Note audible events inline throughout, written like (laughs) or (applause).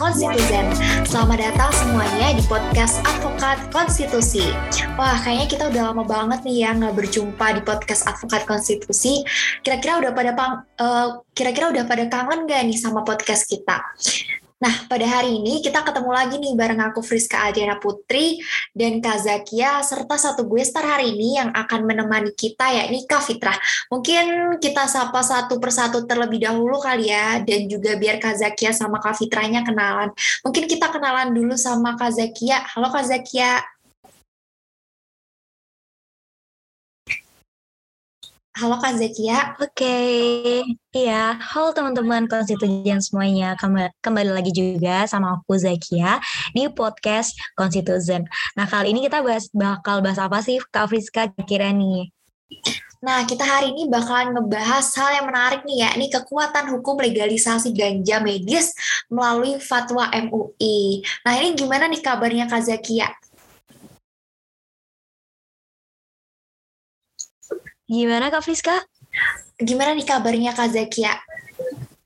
Konstitusen. Selamat datang semuanya di podcast Advokat Konstitusi. Wah, kayaknya kita udah lama banget nih ya nggak berjumpa di podcast Advokat Konstitusi. Kira-kira udah pada pang, uh, kira-kira udah pada kangen gak nih sama podcast kita? Nah, pada hari ini kita ketemu lagi nih bareng aku Friska Adriana Putri dan Kak Zakia serta satu gue star hari ini yang akan menemani kita yakni Kak Fitrah. Mungkin kita sapa satu persatu terlebih dahulu kali ya dan juga biar Kak Zakia sama Kak Fitrahnya kenalan. Mungkin kita kenalan dulu sama Kak Zakia. Halo Kak Zakia. Halo Kak Zakia. Oke, okay. iya. Halo teman-teman konstituen semuanya. Kembali lagi juga sama aku Zakia di podcast Konstituen. Nah kali ini kita bahas, bakal bahas apa sih Kak Friska kira nih? Nah, kita hari ini bakalan ngebahas hal yang menarik nih ya, ini kekuatan hukum legalisasi ganja medis melalui fatwa MUI. Nah, ini gimana nih kabarnya Kak Zakia? Gimana Kak Friska? Gimana nih kabarnya Kak Zakia?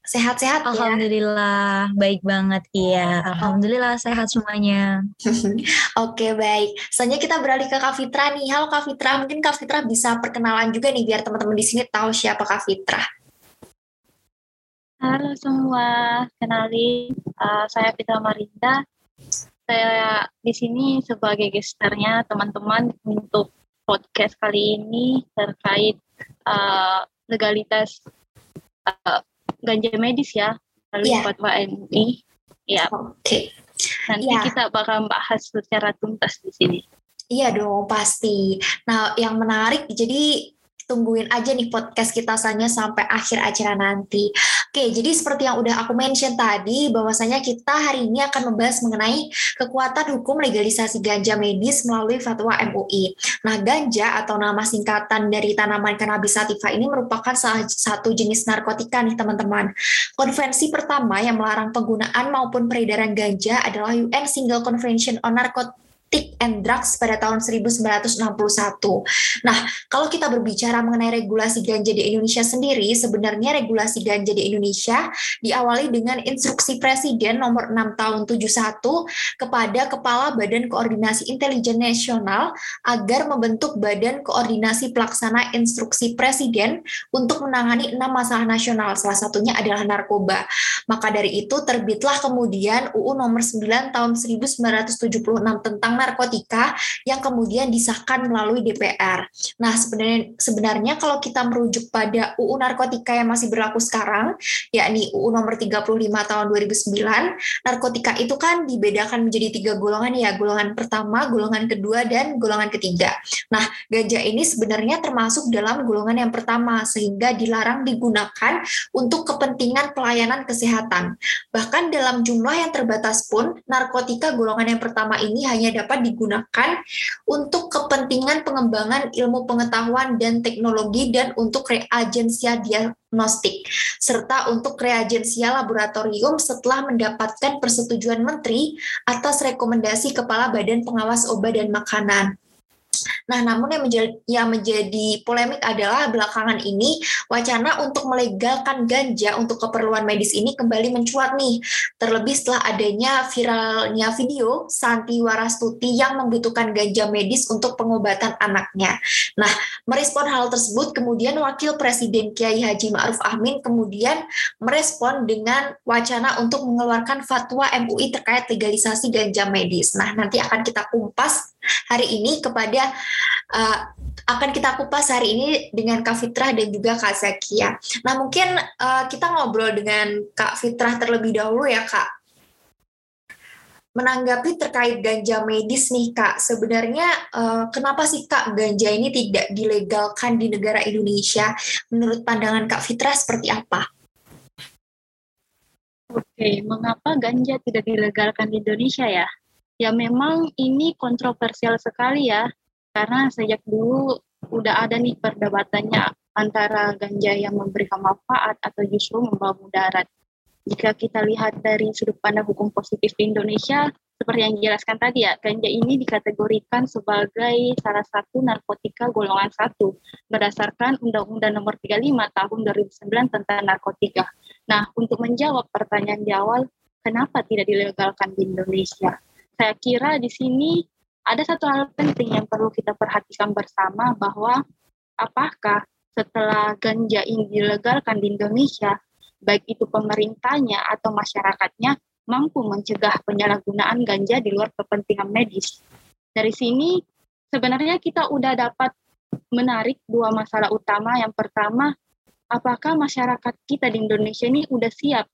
Sehat-sehat ya? Alhamdulillah, baik banget iya. Alhamdulillah sehat semuanya. (laughs) Oke, baik. Selanjutnya kita beralih ke Kak Fitra nih. Halo Kak Fitra, mungkin Kak Fitra bisa perkenalan juga nih biar teman-teman di sini tahu siapa Kak Fitra. Halo semua, kenalin uh, saya Fitra Marinda. Saya di sini sebagai gesternya teman-teman untuk podcast kali ini terkait uh, legalitas uh, ganja medis ya lalu yeah. fatwa MUI. Ya. Oke. Okay. Nanti yeah. kita bakal bahas secara tuntas di sini. Iya dong, pasti. Nah, yang menarik, jadi tungguin aja nih podcast kita sanya sampai akhir acara nanti. Oke, jadi seperti yang udah aku mention tadi, bahwasanya kita hari ini akan membahas mengenai kekuatan hukum legalisasi ganja medis melalui fatwa MUI. Nah, ganja atau nama singkatan dari tanaman cannabis sativa ini merupakan salah satu jenis narkotika nih teman-teman. Konvensi pertama yang melarang penggunaan maupun peredaran ganja adalah UN Single Convention on Narcotics Narcotic and Drugs pada tahun 1961. Nah, kalau kita berbicara mengenai regulasi ganja di Indonesia sendiri, sebenarnya regulasi ganja di Indonesia diawali dengan instruksi Presiden nomor 6 tahun 71 kepada Kepala Badan Koordinasi Intelijen Nasional agar membentuk Badan Koordinasi Pelaksana Instruksi Presiden untuk menangani enam masalah nasional, salah satunya adalah narkoba. Maka dari itu terbitlah kemudian UU nomor 9 tahun 1976 tentang narkotika yang kemudian disahkan melalui DPR. Nah, sebenarnya sebenarnya kalau kita merujuk pada UU narkotika yang masih berlaku sekarang, yakni UU nomor 35 tahun 2009, narkotika itu kan dibedakan menjadi tiga golongan ya, golongan pertama, golongan kedua, dan golongan ketiga. Nah, ganja ini sebenarnya termasuk dalam golongan yang pertama, sehingga dilarang digunakan untuk kepentingan pelayanan kesehatan. Bahkan dalam jumlah yang terbatas pun, narkotika golongan yang pertama ini hanya dapat dapat digunakan untuk kepentingan pengembangan ilmu pengetahuan dan teknologi dan untuk reagensia diagnostik serta untuk reagensia laboratorium setelah mendapatkan persetujuan menteri atas rekomendasi kepala Badan Pengawas Obat dan Makanan. Nah, namun yang menjadi, yang menjadi polemik adalah belakangan ini wacana untuk melegalkan ganja untuk keperluan medis ini kembali mencuat nih. Terlebih setelah adanya viralnya video Santi Warastuti yang membutuhkan ganja medis untuk pengobatan anaknya. Nah, merespon hal tersebut kemudian Wakil Presiden Kiai Haji Ma'ruf Amin kemudian merespon dengan wacana untuk mengeluarkan fatwa MUI terkait legalisasi ganja medis. Nah, nanti akan kita kumpas hari ini kepada uh, akan kita kupas hari ini dengan Kak Fitrah dan juga Kak Zakia. Nah mungkin uh, kita ngobrol dengan Kak Fitrah terlebih dahulu ya Kak. Menanggapi terkait ganja medis nih Kak, sebenarnya uh, kenapa sih Kak ganja ini tidak dilegalkan di negara Indonesia? Menurut pandangan Kak Fitrah seperti apa? Oke, mengapa ganja tidak dilegalkan di Indonesia ya? Ya memang ini kontroversial sekali ya, karena sejak dulu udah ada nih perdebatannya antara ganja yang memberikan manfaat atau justru membawa mudarat. Jika kita lihat dari sudut pandang hukum positif di Indonesia, seperti yang dijelaskan tadi ya, ganja ini dikategorikan sebagai salah satu narkotika golongan satu berdasarkan Undang-Undang Nomor 35 Tahun 2009 tentang narkotika. Nah, untuk menjawab pertanyaan di awal, kenapa tidak dilegalkan di Indonesia? Saya kira di sini ada satu hal penting yang perlu kita perhatikan bersama bahwa apakah setelah ganja ini dilegalkan di Indonesia, baik itu pemerintahnya atau masyarakatnya mampu mencegah penyalahgunaan ganja di luar kepentingan medis. Dari sini sebenarnya kita udah dapat menarik dua masalah utama. Yang pertama, apakah masyarakat kita di Indonesia ini udah siap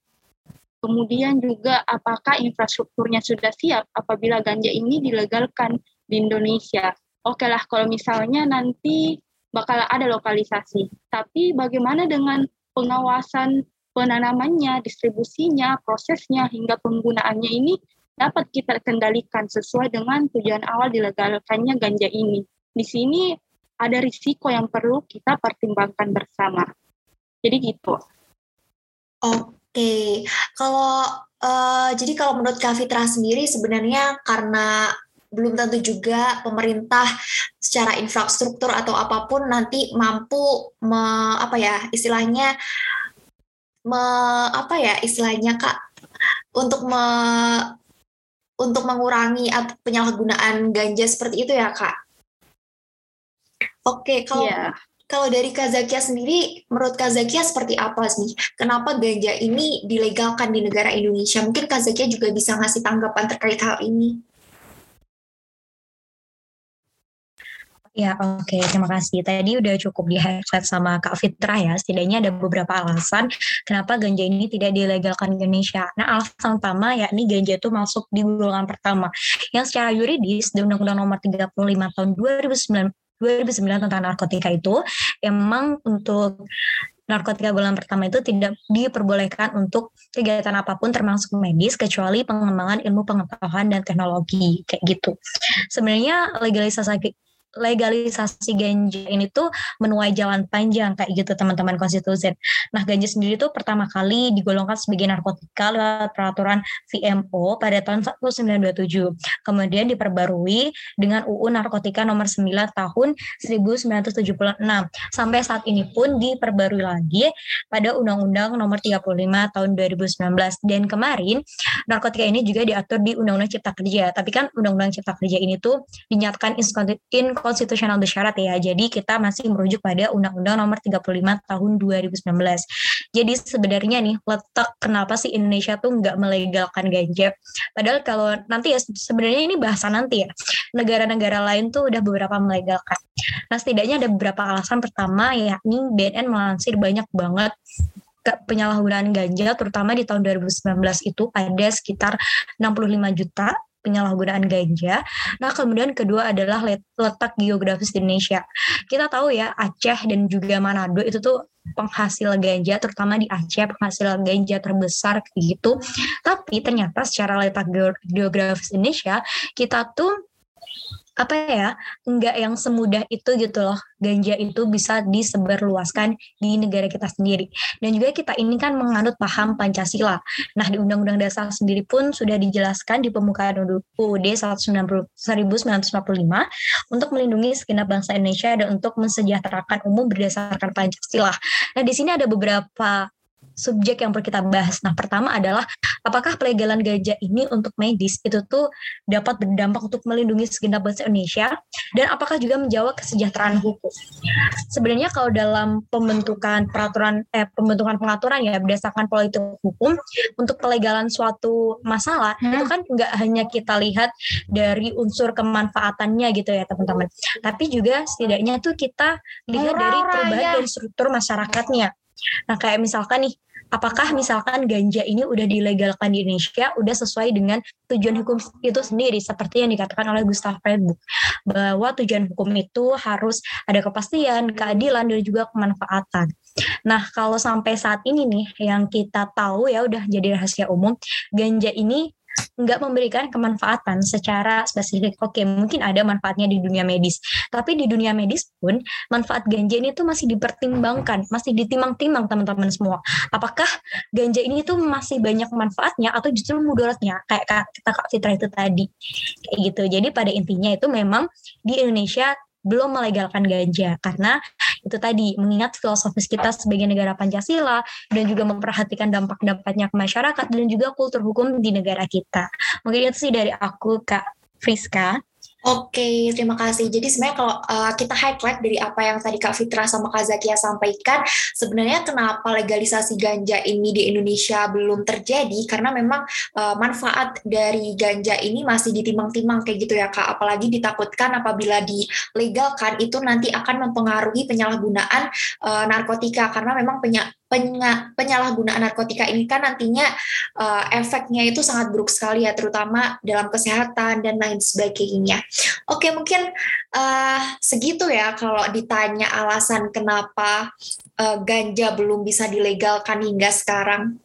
Kemudian juga apakah infrastrukturnya sudah siap apabila ganja ini dilegalkan di Indonesia. Oke lah kalau misalnya nanti bakal ada lokalisasi. Tapi bagaimana dengan pengawasan penanamannya, distribusinya, prosesnya hingga penggunaannya ini dapat kita kendalikan sesuai dengan tujuan awal dilegalkannya ganja ini. Di sini ada risiko yang perlu kita pertimbangkan bersama. Jadi gitu. Oh, Oke, kalau uh, jadi kalau menurut Kak Fitra sendiri sebenarnya karena belum tentu juga pemerintah secara infrastruktur atau apa pun nanti mampu me, apa ya istilahnya me, apa ya istilahnya Kak untuk me, untuk mengurangi penyalahgunaan ganja seperti itu ya Kak. Oke, kalau yeah. Kalau dari Kazakia sendiri, menurut Kazakia seperti apa sih? Kenapa ganja ini dilegalkan di negara Indonesia? Mungkin Kazakia juga bisa ngasih tanggapan terkait hal ini. Ya, oke. Okay. Terima kasih. Tadi udah cukup di highlight sama Kak Fitra ya. Setidaknya ada beberapa alasan kenapa ganja ini tidak dilegalkan di Indonesia. Nah, alasan pertama yakni ganja itu masuk di golongan pertama yang secara yuridis di Undang-Undang Nomor 35 tahun 2009 2009 tentang narkotika itu emang untuk narkotika golongan pertama itu tidak diperbolehkan untuk kegiatan apa pun termasuk medis kecuali pengembangan ilmu pengetahuan dan teknologi kayak gitu. Sebenarnya legalisasi legalisasi ganja ini tuh menuai jalan panjang kayak gitu teman-teman konstitusi. Nah ganja sendiri tuh pertama kali digolongkan sebagai narkotika lewat peraturan VMO pada tahun 1927. Kemudian diperbarui dengan UU Narkotika nomor 9 tahun 1976. Sampai saat ini pun diperbarui lagi pada Undang-Undang nomor 35 tahun 2019. Dan kemarin narkotika ini juga diatur di Undang-Undang Cipta Kerja. Tapi kan Undang-Undang Cipta Kerja ini tuh dinyatakan in konstitusional bersyarat ya. Jadi kita masih merujuk pada Undang-Undang Nomor 35 Tahun 2019. Jadi sebenarnya nih letak kenapa sih Indonesia tuh nggak melegalkan ganja? Padahal kalau nanti ya sebenarnya ini bahasa nanti ya. Negara-negara lain tuh udah beberapa melegalkan. Nah setidaknya ada beberapa alasan. Pertama yakni BNN melansir banyak banget penyalahgunaan ganja terutama di tahun 2019 itu ada sekitar 65 juta penyalahgunaan ganja. Nah, kemudian kedua adalah letak geografis di Indonesia. Kita tahu ya, Aceh dan juga Manado itu tuh penghasil ganja, terutama di Aceh penghasil ganja terbesar gitu. Tapi ternyata secara letak geografis Indonesia, kita tuh apa ya nggak yang semudah itu gitu loh ganja itu bisa disebarluaskan di negara kita sendiri. Dan juga kita ini kan menganut paham Pancasila. Nah di Undang-Undang Dasar sendiri pun sudah dijelaskan di pembukaan UUD 1945 untuk melindungi segenap bangsa Indonesia dan untuk mensejahterakan umum berdasarkan Pancasila. Nah di sini ada beberapa subjek yang perlu kita bahas. Nah, pertama adalah apakah pelegalan ganja ini untuk medis itu tuh dapat berdampak untuk melindungi segenap bangsa Indonesia dan apakah juga menjawab kesejahteraan hukum. Sebenarnya kalau dalam pembentukan peraturan eh pembentukan pengaturan ya berdasarkan politik hukum untuk pelegalan suatu masalah hmm. itu kan nggak hanya kita lihat dari unsur kemanfaatannya gitu ya teman-teman, tapi juga setidaknya tuh kita lihat dari perubahan dari struktur masyarakatnya. Nah kayak misalkan nih, apakah misalkan ganja ini udah dilegalkan di Indonesia, udah sesuai dengan tujuan hukum itu sendiri, seperti yang dikatakan oleh Gustav Freiburg, bahwa tujuan hukum itu harus ada kepastian, keadilan, dan juga kemanfaatan. Nah, kalau sampai saat ini nih, yang kita tahu ya udah jadi rahasia umum, ganja ini nggak memberikan kemanfaatan secara spesifik. Oke, mungkin ada manfaatnya di dunia medis, tapi di dunia medis pun manfaat ganja ini tuh masih dipertimbangkan, masih ditimang-timang teman-teman semua. Apakah ganja ini tuh masih banyak manfaatnya atau justru mudaratnya kayak kata Kak Fitra itu tadi. Kayak gitu. Jadi pada intinya itu memang di Indonesia belum melegalkan ganja karena itu tadi mengingat filosofis kita sebagai negara Pancasila dan juga memperhatikan dampak-dampaknya ke masyarakat dan juga kultur hukum di negara kita. Mungkin itu sih dari aku Kak Friska. Oke, terima kasih. Jadi sebenarnya kalau uh, kita highlight dari apa yang tadi Kak Fitra sama Kak Zakia sampaikan, sebenarnya kenapa legalisasi ganja ini di Indonesia belum terjadi? Karena memang uh, manfaat dari ganja ini masih ditimang-timang kayak gitu ya Kak. Apalagi ditakutkan apabila dilegalkan itu nanti akan mempengaruhi penyalahgunaan uh, narkotika karena memang penya penyalahgunaan narkotika ini kan nantinya uh, efeknya itu sangat buruk sekali ya, terutama dalam kesehatan dan lain sebagainya. Oke, mungkin uh, segitu ya kalau ditanya alasan kenapa uh, ganja belum bisa dilegalkan hingga sekarang.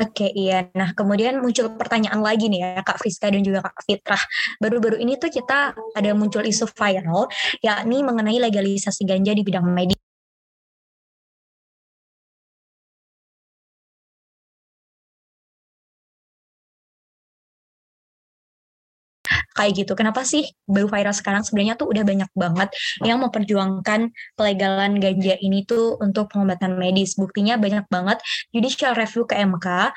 Oke, iya. Nah, kemudian muncul pertanyaan lagi nih ya, Kak Friska dan juga Kak Fitrah. Baru-baru ini tuh kita ada muncul isu viral, yakni mengenai legalisasi ganja di bidang medis. Kayak gitu. Kenapa sih baru viral sekarang? Sebenarnya tuh udah banyak banget yang memperjuangkan pelegalan ganja ini tuh untuk pengobatan medis. Buktinya banyak banget judicial review ke MK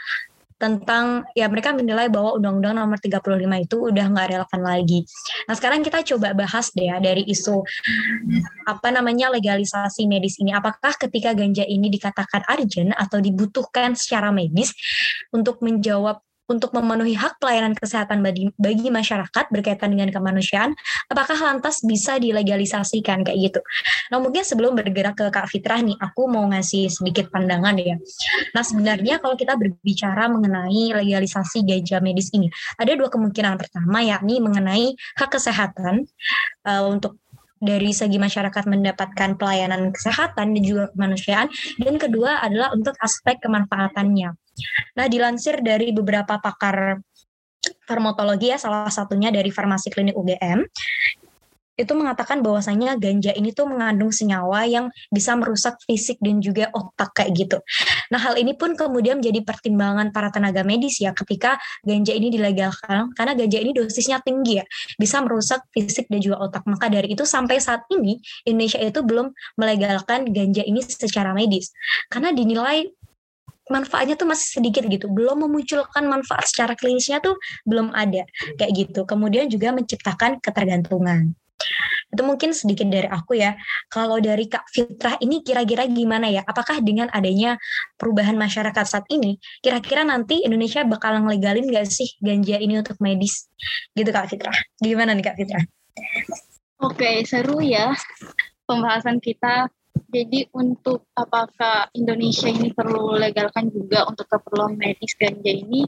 tentang ya mereka menilai bahwa Undang-Undang Nomor 35 itu udah nggak relevan lagi. Nah sekarang kita coba bahas deh ya dari isu apa namanya legalisasi medis ini. Apakah ketika ganja ini dikatakan urgent atau dibutuhkan secara medis untuk menjawab untuk memenuhi hak pelayanan kesehatan bagi, bagi masyarakat berkaitan dengan kemanusiaan, apakah lantas bisa dilegalisasikan kayak gitu? Nah mungkin sebelum bergerak ke Kak Fitrah nih, aku mau ngasih sedikit pandangan ya. Nah sebenarnya kalau kita berbicara mengenai legalisasi ganja medis ini, ada dua kemungkinan pertama yakni mengenai hak kesehatan uh, untuk dari segi masyarakat mendapatkan pelayanan kesehatan dan juga kemanusiaan dan kedua adalah untuk aspek kemanfaatannya. Nah, dilansir dari beberapa pakar farmakologi ya, salah satunya dari farmasi klinik UGM, itu mengatakan bahwasanya ganja ini tuh mengandung senyawa yang bisa merusak fisik dan juga otak kayak gitu. Nah hal ini pun kemudian menjadi pertimbangan para tenaga medis ya ketika ganja ini dilegalkan karena ganja ini dosisnya tinggi ya bisa merusak fisik dan juga otak. Maka dari itu sampai saat ini Indonesia itu belum melegalkan ganja ini secara medis karena dinilai manfaatnya tuh masih sedikit gitu. Belum memunculkan manfaat secara klinisnya tuh belum ada. Kayak gitu. Kemudian juga menciptakan ketergantungan. Itu mungkin sedikit dari aku ya. Kalau dari Kak Fitrah ini kira-kira gimana ya? Apakah dengan adanya perubahan masyarakat saat ini kira-kira nanti Indonesia bakal ngelegalin gak sih ganja ini untuk medis? Gitu Kak Fitrah. Gimana nih Kak Fitrah? Oke seru ya pembahasan kita jadi untuk apakah Indonesia ini perlu legalkan juga untuk keperluan medis ganja ini,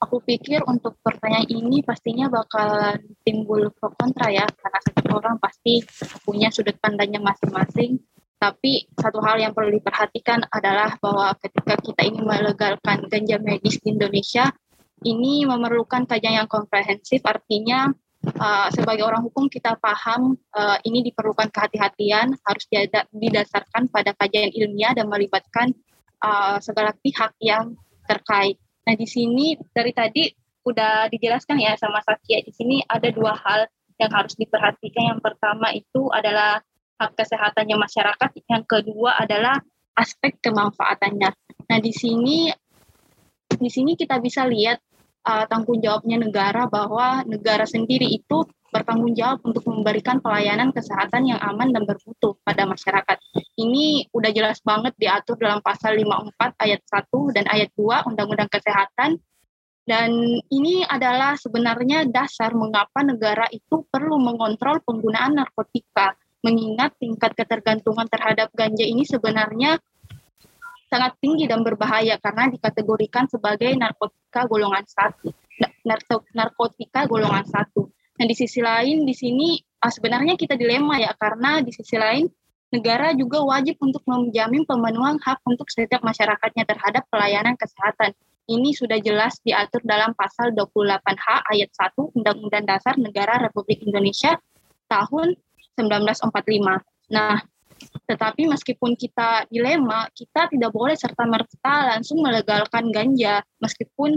aku pikir untuk pertanyaan ini pastinya bakalan timbul pro kontra ya, karena setiap orang pasti punya sudut pandangnya masing-masing. Tapi satu hal yang perlu diperhatikan adalah bahwa ketika kita ingin melegalkan ganja medis di Indonesia, ini memerlukan kajian yang komprehensif, artinya uh, sebagai orang hukum kita paham uh, ini diperlukan kehati-hatian harus didasarkan pada kajian ilmiah dan melibatkan uh, segala pihak yang terkait. Nah di sini dari tadi udah dijelaskan ya sama Satya di sini ada dua hal yang harus diperhatikan. Yang pertama itu adalah hak kesehatannya masyarakat, yang kedua adalah aspek kemanfaatannya. Nah di sini di sini kita bisa lihat uh, tanggung jawabnya negara bahwa negara sendiri itu bertanggung jawab untuk memberikan pelayanan kesehatan yang aman dan bermutu pada masyarakat. Ini udah jelas banget diatur dalam pasal 54 ayat 1 dan ayat 2 Undang-Undang Kesehatan dan ini adalah sebenarnya dasar mengapa negara itu perlu mengontrol penggunaan narkotika mengingat tingkat ketergantungan terhadap ganja ini sebenarnya sangat tinggi dan berbahaya karena dikategorikan sebagai narkotika golongan satu. Narkotika golongan satu. Nah di sisi lain di sini ah, sebenarnya kita dilema ya karena di sisi lain negara juga wajib untuk menjamin pemenuhan hak untuk setiap masyarakatnya terhadap pelayanan kesehatan. Ini sudah jelas diatur dalam pasal 28H ayat 1 Undang-Undang Dasar Negara Republik Indonesia tahun 1945. Nah, tetapi meskipun kita dilema, kita tidak boleh serta-merta langsung melegalkan ganja. Meskipun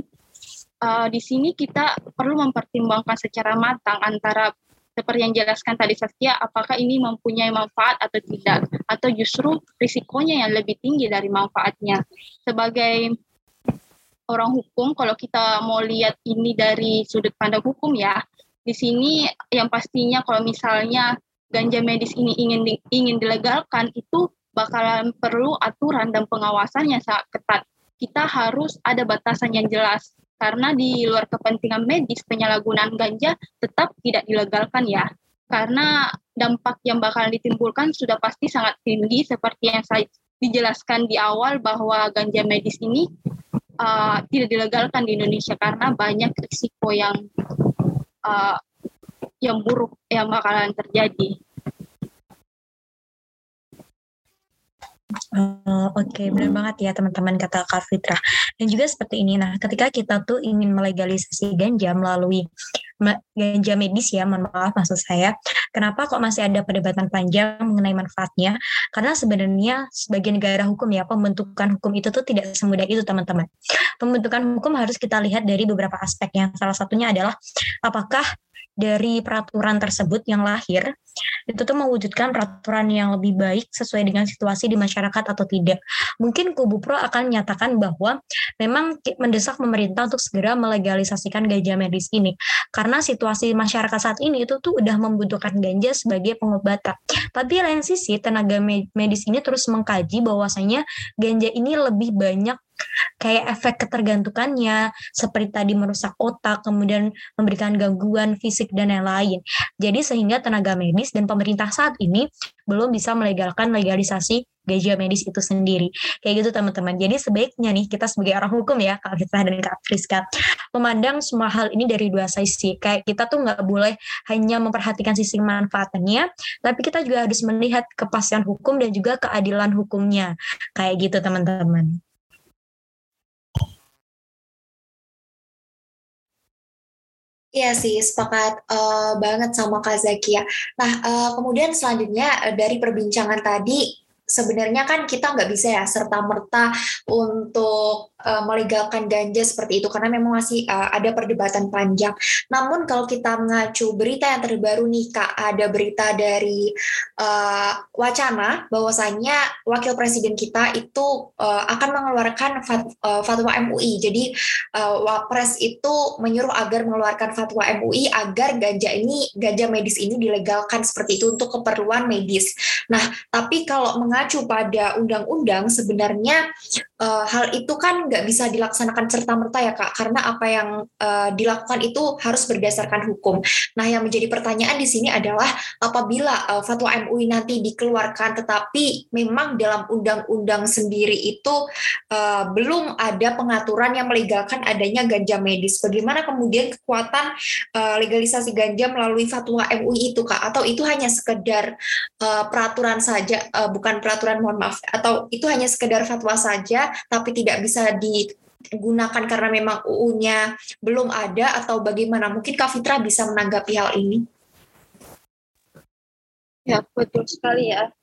uh, di sini kita perlu mempertimbangkan secara matang antara seperti yang jelaskan tadi Saskia, apakah ini mempunyai manfaat atau tidak, atau justru risikonya yang lebih tinggi dari manfaatnya. Sebagai orang hukum, kalau kita mau lihat ini dari sudut pandang hukum ya, di sini yang pastinya kalau misalnya ganja medis ini ingin di, ingin dilegalkan itu bakalan perlu aturan dan pengawasan yang sangat ketat. Kita harus ada batasan yang jelas karena di luar kepentingan medis penyalahgunaan ganja tetap tidak dilegalkan ya. Karena dampak yang bakalan ditimbulkan sudah pasti sangat tinggi seperti yang saya dijelaskan di awal bahwa ganja medis ini uh, tidak dilegalkan di Indonesia karena banyak risiko yang uh, yang buruk yang bakalan terjadi. Oh, Oke, okay. benar banget ya teman-teman kata Kak Fitra. Dan juga seperti ini, nah ketika kita tuh ingin melegalisasi ganja melalui ganja medis ya, mohon maaf maksud saya, kenapa kok masih ada perdebatan panjang mengenai manfaatnya? Karena sebenarnya sebagai negara hukum ya, pembentukan hukum itu tuh tidak semudah itu teman-teman. Pembentukan hukum harus kita lihat dari beberapa aspek yang salah satunya adalah apakah dari peraturan tersebut yang lahir itu tuh mewujudkan peraturan yang lebih baik sesuai dengan situasi di masyarakat atau tidak. Mungkin Kubu Pro akan menyatakan bahwa memang mendesak pemerintah untuk segera melegalisasikan ganja medis ini karena situasi masyarakat saat ini itu tuh udah membutuhkan ganja sebagai pengobatan. Tapi lain sisi tenaga medis ini terus mengkaji bahwasanya ganja ini lebih banyak kayak efek ketergantungannya seperti tadi merusak otak kemudian memberikan gangguan fisik dan lain-lain jadi sehingga tenaga medis dan pemerintah saat ini belum bisa melegalkan legalisasi ganja medis itu sendiri. Kayak gitu teman-teman. Jadi sebaiknya nih kita sebagai orang hukum ya Kak Fitra dan Kak Friska memandang semua hal ini dari dua sisi. Kayak kita tuh nggak boleh hanya memperhatikan sisi manfaatnya tapi kita juga harus melihat kepastian hukum dan juga keadilan hukumnya. Kayak gitu teman-teman Iya sih, sepakat uh, banget sama Kak Zakia. Nah, uh, kemudian selanjutnya uh, dari perbincangan tadi, sebenarnya kan kita nggak bisa ya serta merta untuk uh, melegalkan ganja seperti itu karena memang masih uh, ada perdebatan panjang. Namun kalau kita mengacu berita yang terbaru nih kak, ada berita dari uh, wacana bahwasanya wakil presiden kita itu uh, akan mengeluarkan fat, uh, fatwa MUI. Jadi uh, wapres itu menyuruh agar mengeluarkan fatwa MUI agar ganja ini ganja medis ini dilegalkan seperti itu untuk keperluan medis. Nah, tapi kalau mengacu pada undang-undang sebenarnya uh, hal itu kan nggak bisa dilaksanakan serta merta ya kak karena apa yang uh, dilakukan itu harus berdasarkan hukum. Nah yang menjadi pertanyaan di sini adalah apabila uh, fatwa MUI nanti dikeluarkan tetapi memang dalam undang-undang sendiri itu uh, belum ada pengaturan yang melegalkan adanya ganja medis. Bagaimana kemudian kekuatan uh, legalisasi ganja melalui fatwa MUI itu kak atau itu hanya sekedar uh, peraturan saja uh, bukan peraturan mohon maaf atau itu hanya sekedar fatwa saja tapi tidak bisa digunakan karena memang UU-nya belum ada atau bagaimana? Mungkin Kak Fitra bisa menanggapi hal ini. Ya, betul sekali ya.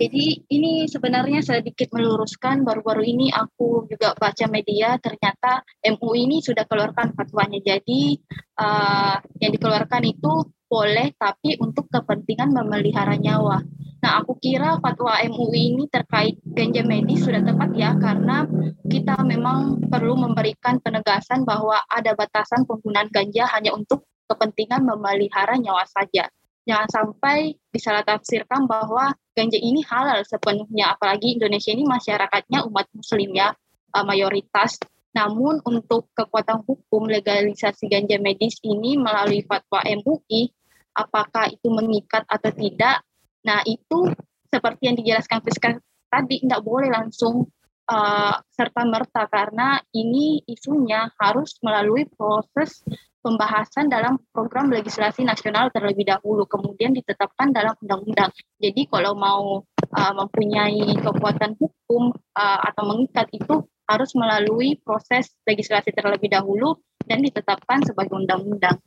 Jadi ini sebenarnya sedikit meluruskan baru-baru ini aku juga baca media ternyata MUI ini sudah keluarkan fatwanya. Jadi uh, yang dikeluarkan itu boleh tapi untuk kepentingan memelihara nyawa. Nah, aku kira fatwa MUI ini terkait ganja medis sudah tepat ya, karena kita memang perlu memberikan penegasan bahwa ada batasan penggunaan ganja hanya untuk kepentingan memelihara nyawa saja. Jangan sampai disalah tafsirkan bahwa ganja ini halal sepenuhnya, apalagi Indonesia ini masyarakatnya umat muslim ya, eh, mayoritas. Namun untuk kekuatan hukum legalisasi ganja medis ini melalui fatwa MUI, apakah itu mengikat atau tidak, Nah, itu seperti yang dijelaskan Friska tadi, tidak boleh langsung uh, serta-merta karena ini isunya harus melalui proses pembahasan dalam program legislasi nasional terlebih dahulu, kemudian ditetapkan dalam undang-undang. Jadi kalau mau uh, mempunyai kekuatan hukum uh, atau mengikat itu harus melalui proses legislasi terlebih dahulu dan ditetapkan sebagai undang-undang.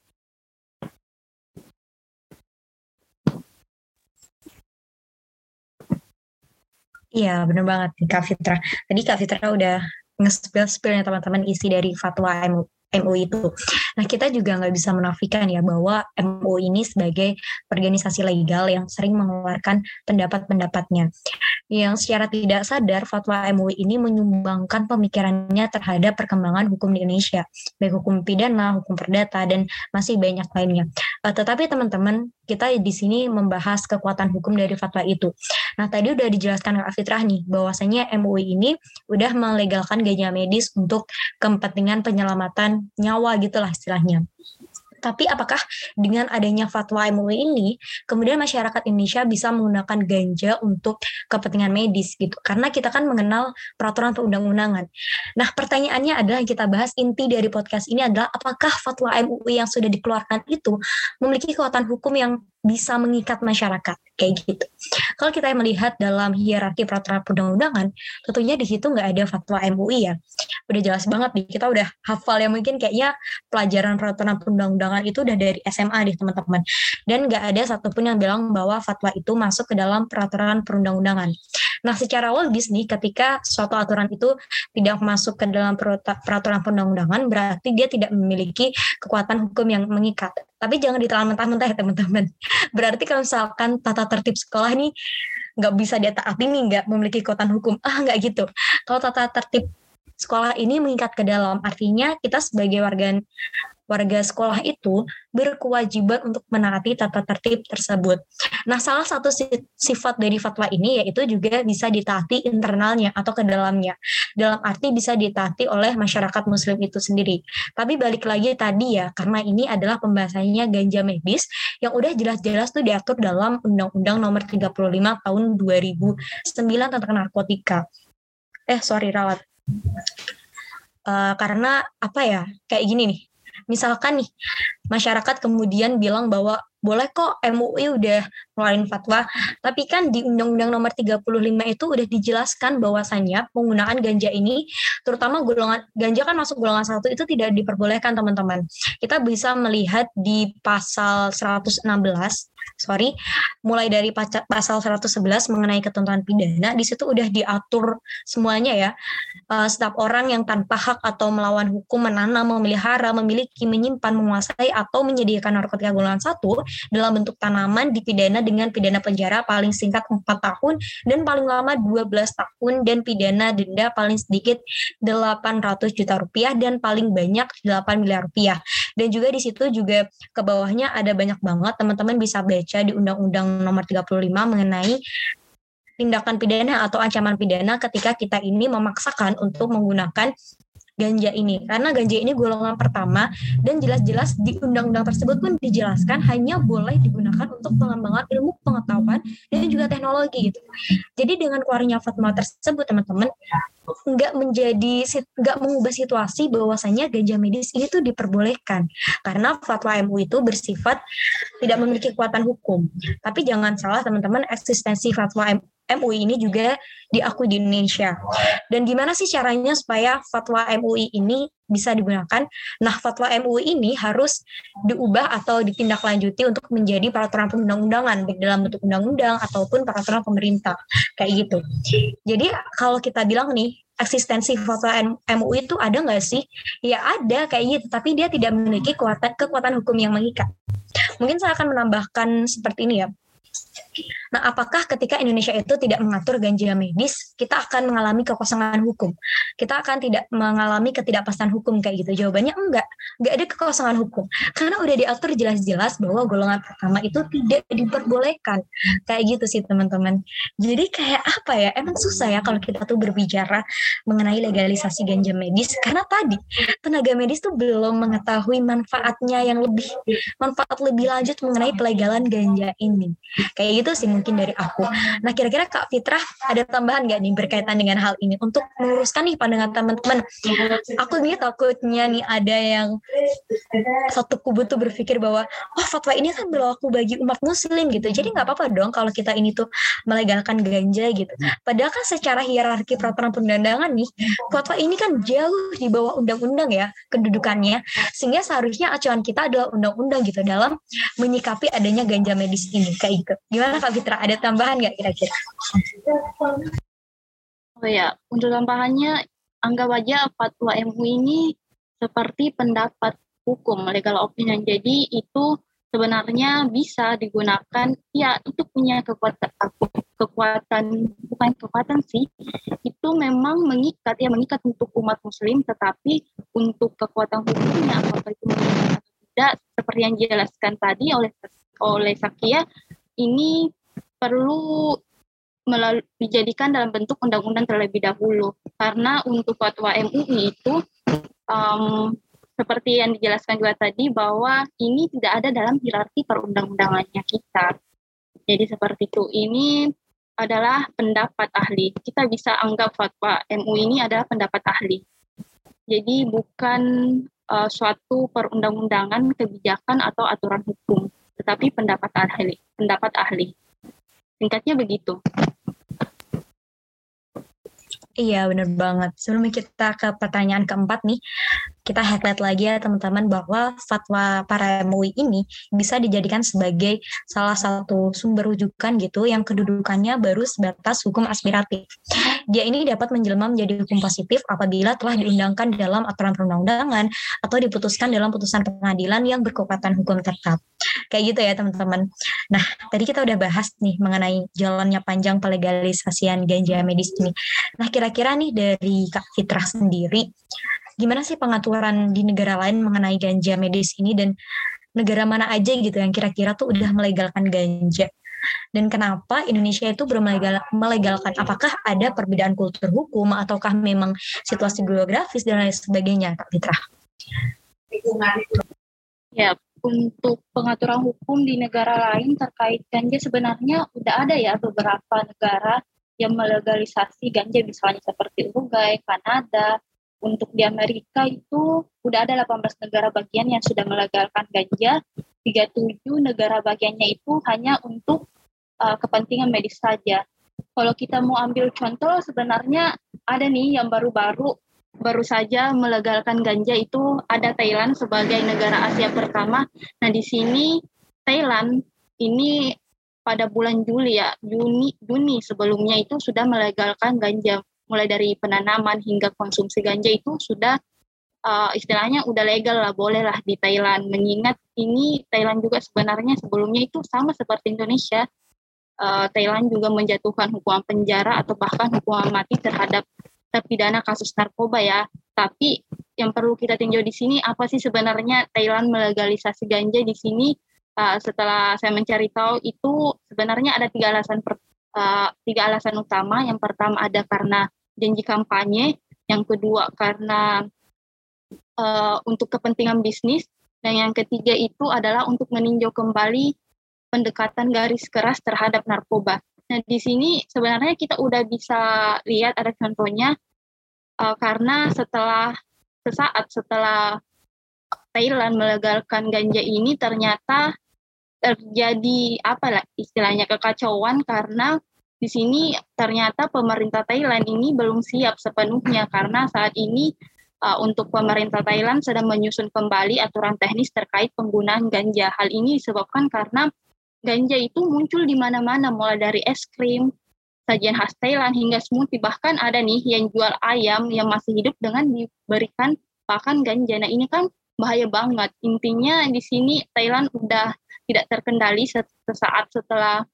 Iya, benar banget Kak Fitra. Tadi Kak Fitra udah nge-spill-spillnya teman-teman isi dari fatwa MUI itu. Nah kita juga nggak bisa menafikan ya bahwa MUI ini sebagai organisasi legal yang sering mengeluarkan pendapat-pendapatnya. Yang secara tidak sadar fatwa MUI ini menyumbangkan pemikirannya terhadap perkembangan hukum di Indonesia, baik hukum pidana, hukum perdata, dan masih banyak lainnya. Uh, tetapi teman-teman, kita di sini membahas kekuatan hukum dari fatwa itu. Nah tadi udah dijelaskan Kak Fitrah nih, bahwasanya MUI ini udah melegalkan ganja medis untuk kepentingan penyelamatan nyawa gitulah istilahnya. Tapi apakah dengan adanya fatwa MUI ini, kemudian masyarakat Indonesia bisa menggunakan ganja untuk kepentingan medis gitu? Karena kita kan mengenal peraturan perundang-undangan. Nah, pertanyaannya adalah yang kita bahas inti dari podcast ini adalah apakah fatwa MUI yang sudah dikeluarkan itu memiliki kekuatan hukum yang bisa mengikat masyarakat kayak gitu. Kalau kita melihat dalam hierarki peraturan perundang-undangan, tentunya di situ nggak ada fatwa MUI ya. Udah jelas banget nih, kita udah hafal ya mungkin kayaknya pelajaran peraturan perundang-undangan itu udah dari SMA deh teman-teman. Dan nggak ada satupun yang bilang bahwa fatwa itu masuk ke dalam peraturan perundang-undangan. Nah, secara logis nih, ketika suatu aturan itu tidak masuk ke dalam peraturan perundang-undangan, berarti dia tidak memiliki kekuatan hukum yang mengikat. Tapi jangan ditelan mentah-mentah ya teman-teman. (laughs) Berarti kalau misalkan tata tertib sekolah nih nggak bisa dia taati nih, nggak memiliki kekuatan hukum. Ah, nggak gitu. Kalau tata tertib sekolah ini mengikat ke dalam, artinya kita sebagai warga warga sekolah itu berkewajiban untuk menaati tata tertib tersebut. Nah, salah satu sifat dari fatwa ini yaitu juga bisa ditaati internalnya atau ke dalamnya. Dalam arti bisa ditaati oleh masyarakat muslim itu sendiri. Tapi balik lagi tadi ya, karena ini adalah pembahasannya ganja medis yang udah jelas-jelas tuh diatur dalam Undang-Undang Nomor 35 Tahun 2009 tentang narkotika. Eh, sorry rawat. Uh, karena apa ya kayak gini nih misalkan nih masyarakat kemudian bilang bahwa boleh kok MUI udah ngeluarin fatwa, tapi kan di Undang-Undang Nomor 35 itu udah dijelaskan bahwasannya penggunaan ganja ini, terutama golongan ganja kan masuk golongan satu itu tidak diperbolehkan teman-teman. Kita bisa melihat di pasal 116 sorry, mulai dari pasal 111 mengenai ketentuan pidana, di situ udah diatur semuanya ya. Uh, setiap orang yang tanpa hak atau melawan hukum menanam, memelihara, memiliki, menyimpan, menguasai atau menyediakan narkotika golongan satu dalam bentuk tanaman dipidana dengan pidana penjara paling singkat 4 tahun dan paling lama 12 tahun dan pidana denda paling sedikit 800 juta rupiah dan paling banyak 8 miliar rupiah. Dan juga di situ juga ke bawahnya ada banyak banget teman-teman bisa baca di Undang-Undang Nomor 35 mengenai tindakan pidana atau ancaman pidana ketika kita ini memaksakan untuk menggunakan ganja ini karena ganja ini golongan pertama dan jelas-jelas di undang-undang tersebut pun dijelaskan hanya boleh digunakan untuk pengembangan ilmu pengetahuan dan juga teknologi gitu. Jadi dengan keluarnya fatwa tersebut teman-teman nggak menjadi nggak mengubah situasi bahwasanya ganja medis ini tuh diperbolehkan karena fatwa MUI itu bersifat tidak memiliki kekuatan hukum. Tapi jangan salah teman-teman eksistensi fatwa MUI ini juga diakui di Indonesia. Dan gimana sih caranya supaya fatwa MUI ini bisa digunakan? Nah, fatwa MUI ini harus diubah atau ditindaklanjuti untuk menjadi peraturan perundang-undangan, baik dalam bentuk undang-undang ataupun peraturan pemerintah, kayak gitu. Jadi kalau kita bilang nih, eksistensi fatwa MUI itu ada nggak sih? Ya ada kayak gitu, tapi dia tidak memiliki kekuatan, kekuatan hukum yang mengikat. Mungkin saya akan menambahkan seperti ini ya. Nah, apakah ketika Indonesia itu tidak mengatur ganja medis, kita akan mengalami kekosongan hukum? Kita akan tidak mengalami ketidakpastian hukum kayak gitu? Jawabannya enggak. Enggak ada kekosongan hukum. Karena udah diatur jelas-jelas bahwa golongan pertama itu tidak diperbolehkan. Kayak gitu sih, teman-teman. Jadi kayak apa ya? Emang susah ya kalau kita tuh berbicara mengenai legalisasi ganja medis karena tadi tenaga medis tuh belum mengetahui manfaatnya yang lebih manfaat lebih lanjut mengenai pelegalan ganja ini. Kayak gitu sih mungkin dari aku. Nah kira-kira Kak Fitrah ada tambahan nggak nih berkaitan dengan hal ini untuk meluruskan nih pandangan teman-teman. Aku nih takutnya nih ada yang satu kubu tuh berpikir bahwa oh fatwa ini kan berlaku bagi umat muslim gitu. Jadi nggak apa-apa dong kalau kita ini tuh melegalkan ganja gitu. Padahal kan secara hierarki peraturan perundangan nih, fatwa ini kan jauh di bawah undang-undang ya kedudukannya. Sehingga seharusnya acuan kita adalah undang-undang gitu dalam menyikapi adanya ganja medis ini kayak gitu. Gimana Kak Fitra? Ada tambahan nggak kira-kira? Oh ya, untuk tambahannya anggap aja fatwa MUI ini seperti pendapat hukum legal opinion. Jadi itu sebenarnya bisa digunakan ya itu punya kekuatan kekuatan bukan kekuatan sih itu memang mengikat ya mengikat untuk umat muslim tetapi untuk kekuatan hukumnya apakah itu atau tidak seperti yang dijelaskan tadi oleh oleh Sakia ini perlu melalui, dijadikan dalam bentuk undang-undang terlebih dahulu karena untuk fatwa MUI itu um, seperti yang dijelaskan juga tadi bahwa ini tidak ada dalam hierarki perundang-undangannya kita. Jadi seperti itu. Ini adalah pendapat ahli. Kita bisa anggap fatwa MU ini adalah pendapat ahli. Jadi bukan uh, suatu perundang-undangan, kebijakan atau aturan hukum, tetapi pendapat ahli. Pendapat ahli. Singkatnya begitu. Iya, benar banget. Sebelum kita ke pertanyaan keempat nih, kita highlight lagi ya teman-teman bahwa fatwa para MUI ini bisa dijadikan sebagai salah satu sumber rujukan gitu yang kedudukannya baru sebatas hukum aspiratif. Dia ini dapat menjelma menjadi hukum positif apabila telah diundangkan dalam aturan perundang-undangan atau diputuskan dalam putusan pengadilan yang berkekuatan hukum tetap. Kayak gitu ya teman-teman. Nah, tadi kita udah bahas nih mengenai jalannya panjang pelegalisasian ganja medis ini. Nah, kira-kira nih dari Kak Fitrah sendiri, gimana sih pengaturan di negara lain mengenai ganja medis ini dan negara mana aja gitu yang kira-kira tuh udah melegalkan ganja? Dan kenapa Indonesia itu belum melegalkan? Apakah ada perbedaan kultur hukum ataukah memang situasi geografis dan lain sebagainya Kak Fitra? Ya untuk pengaturan hukum di negara lain terkait ganja sebenarnya udah ada ya beberapa negara yang melegalisasi ganja misalnya seperti Uruguay, Kanada, untuk di Amerika itu udah ada 18 negara bagian yang sudah melegalkan ganja, 37 negara bagiannya itu hanya untuk uh, kepentingan medis saja. Kalau kita mau ambil contoh sebenarnya ada nih yang baru-baru baru saja melegalkan ganja itu ada Thailand sebagai negara Asia pertama. Nah, di sini Thailand ini pada bulan Juli ya, Juni Juni sebelumnya itu sudah melegalkan ganja mulai dari penanaman hingga konsumsi ganja itu sudah uh, istilahnya udah legal lah, boleh lah di Thailand. Mengingat ini Thailand juga sebenarnya sebelumnya itu sama seperti Indonesia. Uh, Thailand juga menjatuhkan hukuman penjara atau bahkan hukuman mati terhadap terpidana kasus narkoba ya. Tapi yang perlu kita tinjau di sini apa sih sebenarnya Thailand melegalisasi ganja di sini? Uh, setelah saya mencari tahu itu sebenarnya ada tiga alasan uh, tiga alasan utama. Yang pertama ada karena janji kampanye, yang kedua karena uh, untuk kepentingan bisnis, dan yang ketiga itu adalah untuk meninjau kembali pendekatan garis keras terhadap narkoba. Nah di sini sebenarnya kita udah bisa lihat ada contohnya uh, karena setelah sesaat setelah Thailand melegalkan ganja ini ternyata terjadi apa lah istilahnya kekacauan karena di sini ternyata pemerintah Thailand ini belum siap sepenuhnya karena saat ini uh, untuk pemerintah Thailand sedang menyusun kembali aturan teknis terkait penggunaan ganja. Hal ini disebabkan karena ganja itu muncul di mana-mana mulai dari es krim, sajian khas Thailand hingga smoothie bahkan ada nih yang jual ayam yang masih hidup dengan diberikan pakan ganja. Nah, ini kan bahaya banget. Intinya di sini Thailand udah tidak terkendali sesaat setelah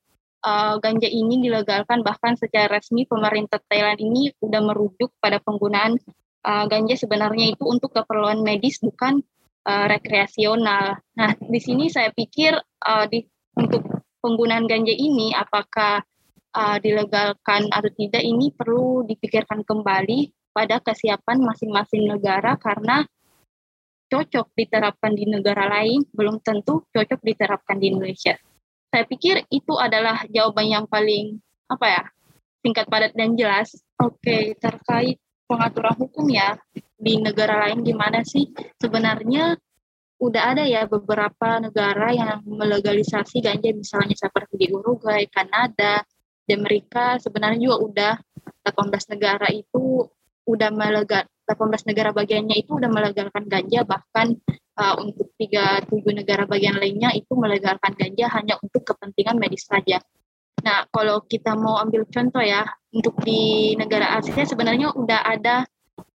uh, ganja ini dilegalkan bahkan secara resmi pemerintah Thailand ini sudah merujuk pada penggunaan uh, ganja sebenarnya itu untuk keperluan medis bukan uh, rekreasional. Nah, di sini saya pikir uh, di, untuk penggunaan ganja ini apakah uh, dilegalkan atau tidak ini perlu dipikirkan kembali pada kesiapan masing-masing negara karena cocok diterapkan di negara lain belum tentu cocok diterapkan di Indonesia. Saya pikir itu adalah jawaban yang paling apa ya singkat padat dan jelas. Oke okay, terkait pengaturan hukum ya di negara lain gimana sih? Sebenarnya udah ada ya beberapa negara yang melegalisasi ganja misalnya seperti di Uruguay, Kanada, di Amerika. Sebenarnya juga udah 18 negara itu udah melegal 18 negara bagiannya itu udah melegalkan ganja bahkan uh, untuk tiga tujuh negara bagian lainnya itu melegalkan ganja hanya untuk kepentingan medis saja. Nah, kalau kita mau ambil contoh ya, untuk di negara Asia sebenarnya udah ada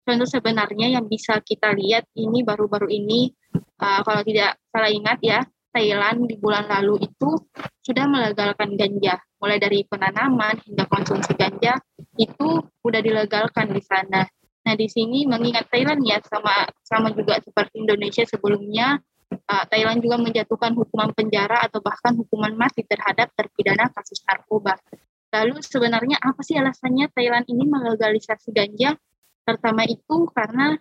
contoh sebenarnya yang bisa kita lihat ini baru-baru ini uh, kalau tidak salah ingat ya Thailand di bulan lalu itu sudah melegalkan ganja mulai dari penanaman hingga konsumsi ganja itu sudah dilegalkan di sana. Nah di sini mengingat Thailand ya sama sama juga seperti Indonesia sebelumnya uh, Thailand juga menjatuhkan hukuman penjara atau bahkan hukuman mati terhadap terpidana kasus narkoba. Lalu sebenarnya apa sih alasannya Thailand ini melegalisasi ganja? Pertama itu karena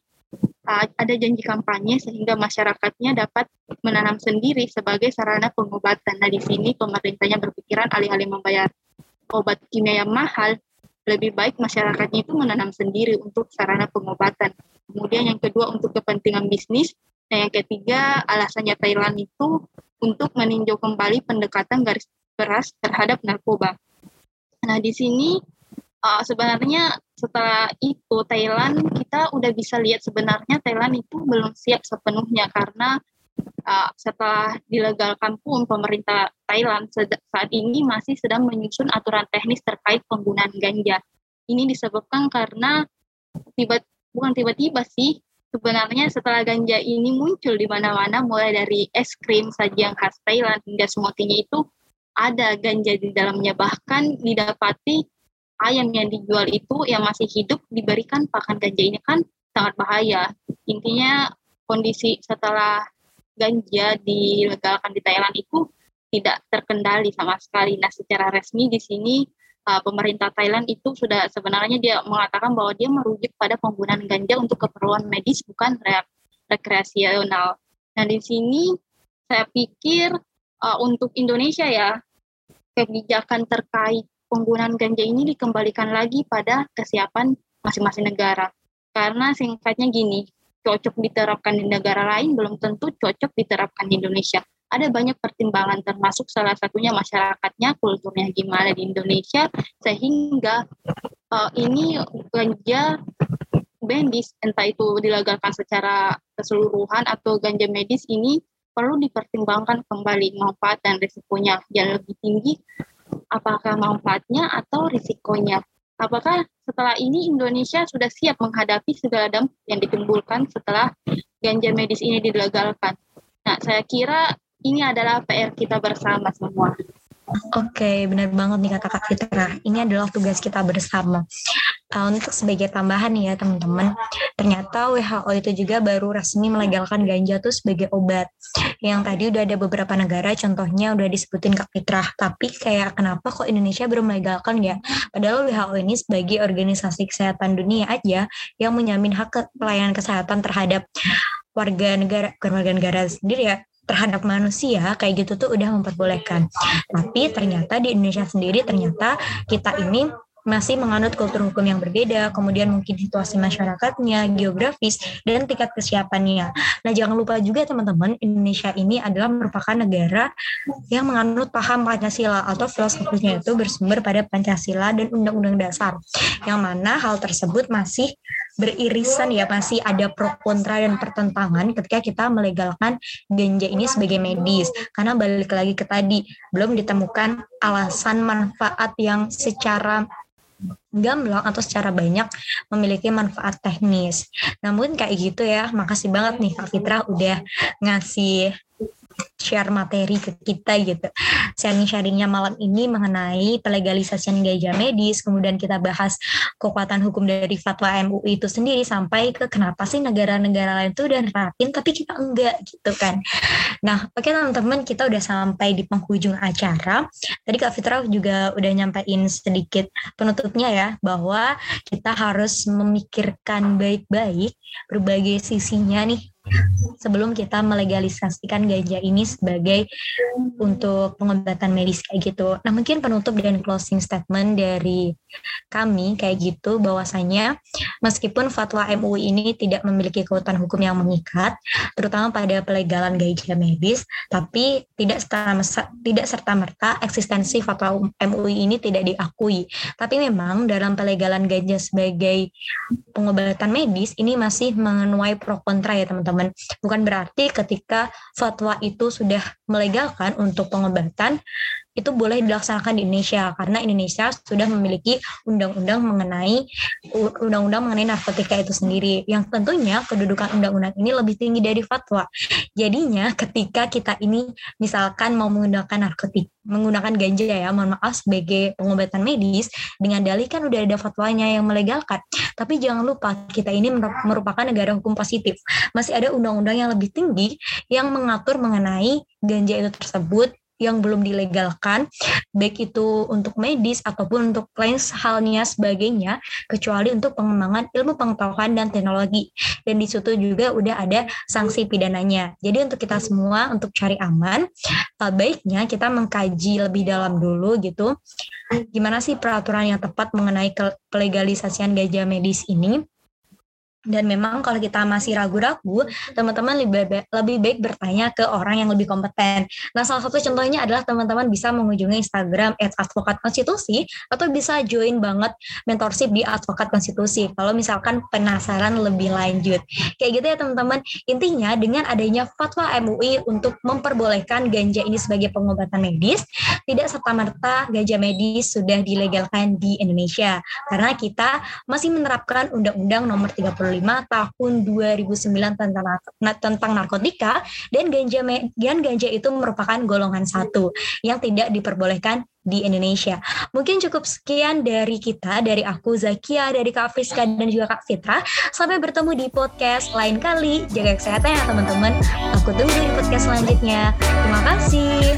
uh, ada janji kampanye sehingga masyarakatnya dapat menanam sendiri sebagai sarana pengobatan. Nah, di sini pemerintahnya berpikiran alih-alih membayar obat kimia yang mahal, lebih baik masyarakatnya itu menanam sendiri untuk sarana pengobatan. Kemudian yang kedua untuk kepentingan bisnis, dan yang ketiga alasannya Thailand itu untuk meninjau kembali pendekatan garis keras terhadap narkoba. Nah, di sini uh, sebenarnya setelah itu Thailand kita udah bisa lihat sebenarnya Thailand itu belum siap sepenuhnya karena uh, setelah dilegalkan pun pemerintah Thailand saat ini masih sedang menyusun aturan teknis terkait penggunaan ganja. Ini disebabkan karena tiba bukan tiba-tiba sih sebenarnya setelah ganja ini muncul di mana-mana mulai dari es krim sajian khas Thailand hingga smoothie itu ada ganja di dalamnya bahkan didapati ayam yang dijual itu yang masih hidup diberikan pakan ganja ini kan sangat bahaya. Intinya kondisi setelah ganja dilegalkan di Thailand itu tidak terkendali sama sekali. Nah, secara resmi di sini uh, pemerintah Thailand itu sudah sebenarnya dia mengatakan bahwa dia merujuk pada penggunaan ganja untuk keperluan medis bukan re rekreasional. Nah, di sini saya pikir uh, untuk Indonesia ya kebijakan terkait penggunaan ganja ini dikembalikan lagi pada kesiapan masing-masing negara. Karena singkatnya gini, cocok diterapkan di negara lain belum tentu cocok diterapkan di Indonesia. Ada banyak pertimbangan termasuk salah satunya masyarakatnya, kulturnya gimana di Indonesia sehingga uh, ini ganja medis entah itu dilegalkan secara keseluruhan atau ganja medis ini perlu dipertimbangkan kembali manfaat dan risikonya yang lebih tinggi apakah manfaatnya atau risikonya. Apakah setelah ini Indonesia sudah siap menghadapi segala dampak yang ditimbulkan setelah ganja medis ini dilegalkan? Nah, saya kira ini adalah PR kita bersama semua. Oke, benar banget nih kata Kak Fitra. Ini adalah tugas kita bersama. Uh, untuk sebagai tambahan ya teman-teman, ternyata WHO itu juga baru resmi melegalkan ganja tuh sebagai obat. Yang tadi udah ada beberapa negara, contohnya udah disebutin Kak Fitra. Tapi kayak kenapa kok Indonesia belum melegalkan ya? Padahal WHO ini sebagai organisasi kesehatan dunia aja yang menyamin hak pelayanan kesehatan terhadap warga negara, warga negara sendiri ya, terhadap manusia kayak gitu tuh udah memperbolehkan. Tapi ternyata di Indonesia sendiri ternyata kita ini masih menganut kultur hukum yang berbeda, kemudian mungkin situasi masyarakatnya, geografis, dan tingkat kesiapannya. Nah, jangan lupa juga teman-teman, Indonesia ini adalah merupakan negara yang menganut paham Pancasila atau filosofisnya itu bersumber pada Pancasila dan Undang-Undang Dasar, yang mana hal tersebut masih beririsan ya masih ada pro kontra dan pertentangan ketika kita melegalkan ganja ini sebagai medis karena balik lagi ke tadi belum ditemukan alasan manfaat yang secara gamblang atau secara banyak memiliki manfaat teknis. Namun kayak gitu ya, makasih banget nih Kak Fitra udah ngasih share materi ke kita gitu. Sharing-sharingnya malam ini mengenai pelegalisasian ganja medis, kemudian kita bahas kekuatan hukum dari fatwa MUI itu sendiri sampai ke kenapa sih negara-negara lain tuh udah nerapin tapi kita enggak gitu kan. Nah, oke teman-teman kita udah sampai di penghujung acara. Tadi Kak Fitra juga udah nyampaikan sedikit penutupnya ya bahwa kita harus memikirkan baik-baik berbagai sisinya nih sebelum kita melegalisasikan ganja ini sebagai untuk pengobatan medis kayak gitu. Nah mungkin penutup dan closing statement dari kami kayak gitu bahwasanya meskipun fatwa MUI ini tidak memiliki kekuatan hukum yang mengikat, terutama pada pelegalan ganja medis, tapi tidak serta tidak serta merta eksistensi fatwa MUI ini tidak diakui. Tapi memang dalam pelegalan ganja sebagai pengobatan medis ini masih menuai pro kontra ya teman-teman teman-teman. Bukan berarti ketika fatwa itu sudah melegalkan untuk pengobatan, itu boleh dilaksanakan di Indonesia karena Indonesia sudah memiliki undang-undang mengenai undang-undang mengenai narkotika itu sendiri yang tentunya kedudukan undang-undang ini lebih tinggi dari fatwa. Jadinya ketika kita ini misalkan mau menggunakan narkotik menggunakan ganja ya, mohon maaf sebagai pengobatan medis dengan dalih kan udah ada fatwanya yang melegalkan. Tapi jangan lupa kita ini merupakan negara hukum positif. Masih ada undang-undang yang lebih tinggi yang mengatur mengenai ganja itu tersebut yang belum dilegalkan, baik itu untuk medis ataupun untuk lain halnya sebagainya, kecuali untuk pengembangan ilmu pengetahuan dan teknologi. Dan di situ juga udah ada sanksi pidananya. Jadi untuk kita semua untuk cari aman, eh, baiknya kita mengkaji lebih dalam dulu gitu, gimana sih peraturan yang tepat mengenai kelegalisasian gajah medis ini dan memang kalau kita masih ragu-ragu, teman-teman lebih, baik, bertanya ke orang yang lebih kompeten. Nah, salah satu contohnya adalah teman-teman bisa mengunjungi Instagram konstitusi atau bisa join banget mentorship di advokat konstitusi kalau misalkan penasaran lebih lanjut. Kayak gitu ya teman-teman. Intinya dengan adanya fatwa MUI untuk memperbolehkan ganja ini sebagai pengobatan medis, tidak serta-merta ganja medis sudah dilegalkan di Indonesia. Karena kita masih menerapkan Undang-Undang Nomor 35 tahun 2009 tentang tentang narkotika dan ganja dan ganja itu merupakan golongan satu yang tidak diperbolehkan di Indonesia. Mungkin cukup sekian dari kita, dari aku Zakia, dari Kak Fiska dan juga Kak Fitra. Sampai bertemu di podcast lain kali. Jaga kesehatan ya teman-teman. Aku tunggu di podcast selanjutnya. Terima kasih.